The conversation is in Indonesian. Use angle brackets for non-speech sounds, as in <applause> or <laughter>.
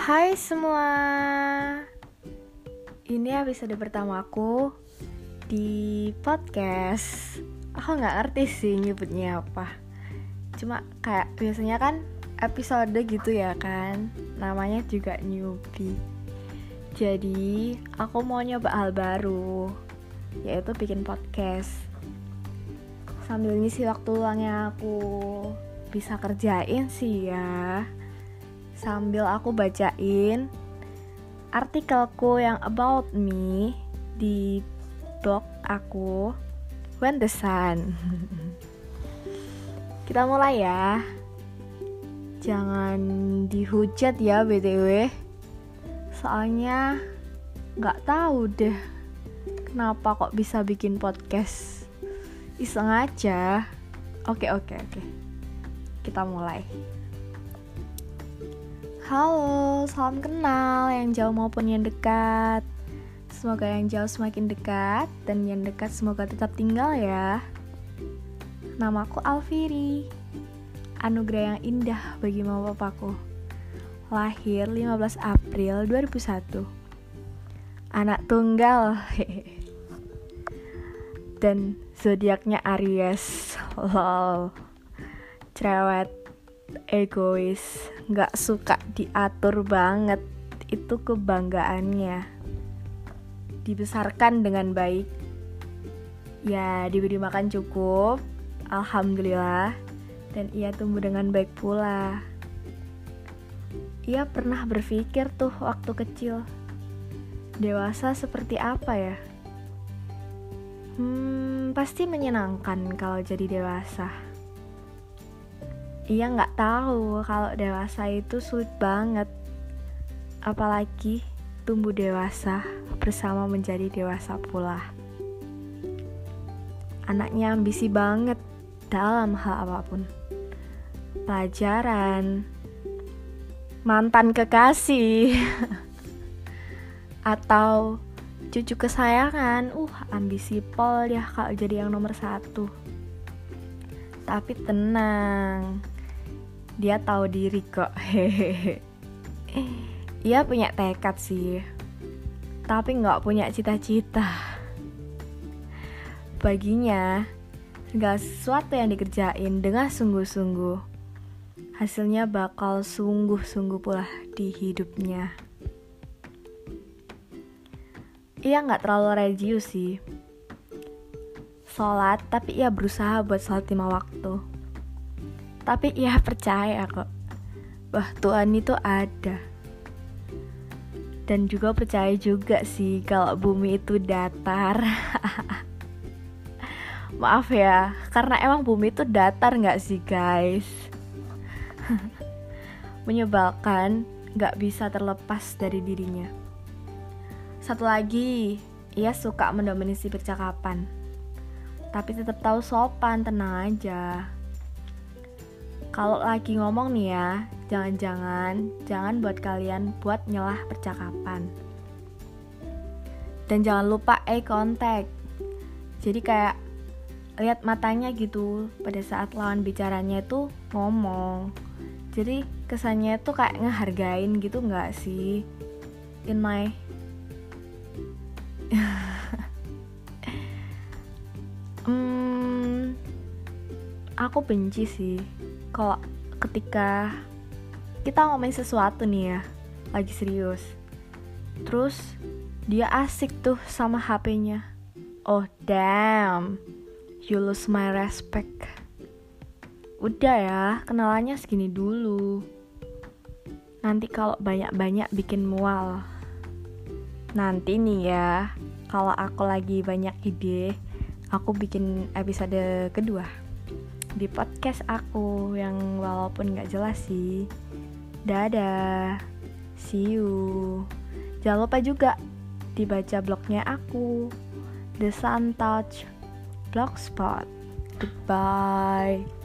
Hai semua. Ini episode pertama aku Di podcast. Aku gak ngerti sih nyebutnya apa. Cuma kayak biasanya kan episode gitu ya kan. Namanya juga newbie. Jadi aku mau nyoba hal baru Yaitu bikin podcast. Sambil ngisi waktu luangnya aku bisa kerjain sih ya sambil aku bacain artikelku yang about me di blog aku When the Sun. <laughs> Kita mulai ya. Jangan dihujat ya BTW. Soalnya nggak tahu deh kenapa kok bisa bikin podcast. Iseng aja. Oke oke oke. Kita mulai. Halo, salam kenal yang jauh maupun yang dekat. Semoga yang jauh semakin dekat dan yang dekat semoga tetap tinggal ya. Namaku Alfiri. Anugerah yang indah bagi mama papaku. Lahir 15 April 2001. Anak tunggal. <laughs> dan zodiaknya Aries. Lol. Cerewet egois, nggak suka diatur banget. Itu kebanggaannya. Dibesarkan dengan baik. Ya, diberi makan cukup. Alhamdulillah. Dan ia tumbuh dengan baik pula. Ia pernah berpikir tuh waktu kecil. Dewasa seperti apa ya? Hmm, pasti menyenangkan kalau jadi dewasa ia nggak tahu. Kalau dewasa itu sulit banget. Apalagi tumbuh dewasa bersama menjadi dewasa pula. Anaknya ambisi banget dalam hal apa pun. Pelajaran. Mantan kekasih. <laughs> Atau cucu kesayangan. Uh ambisi pol ya kalau jadi yang nomor satu. Tapi tenang dia tahu diri kok. Hehehe <laughs> ia punya tekad sih. Tapi nggak punya cita-cita. Baginya segala sesuatu yang dikerjain dengan sungguh-sungguh hasilnya bakal sungguh-sungguh pula di hidupnya. Ia nggak terlalu religius sih. Sholat tapi ia berusaha buat sholat lima waktu tapi ya percaya kok. Wah Tuhan itu ada. Dan juga percaya juga sih Kalau bumi itu datar. <laughs> Maaf ya Karena emang bumi itu datar gak sih guys? <laughs> Menyebalkan Gak bisa terlepas dari dirinya. Satu lagi Ia suka mendominasi percakapan. Tapi tetap tahu sopan Tenang aja kalau lagi ngomong nih ya, jangan-jangan jangan buat kalian buat nyelah percakapan. Dan jangan lupa eye contact. Jadi kayak lihat matanya gitu pada saat lawan bicaranya itu ngomong. Jadi kesannya tuh kayak ngehargain gitu nggak sih? In my <laughs> hmm, aku benci sih kalau ketika kita ngomongin sesuatu nih ya lagi serius terus dia asik tuh sama HP-nya oh damn you lose my respect. Udah ya kenalannya segini dulu. Nanti kalau banyak-banyak bikin mual. Nanti nih ya kalau aku lagi banyak ide aku bikin episode kedua di podcast aku yang walaupun gak jelas sih. Dadah, see you. Jangan lupa juga dibaca blognya aku, The Sun Touch Blogspot. Goodbye.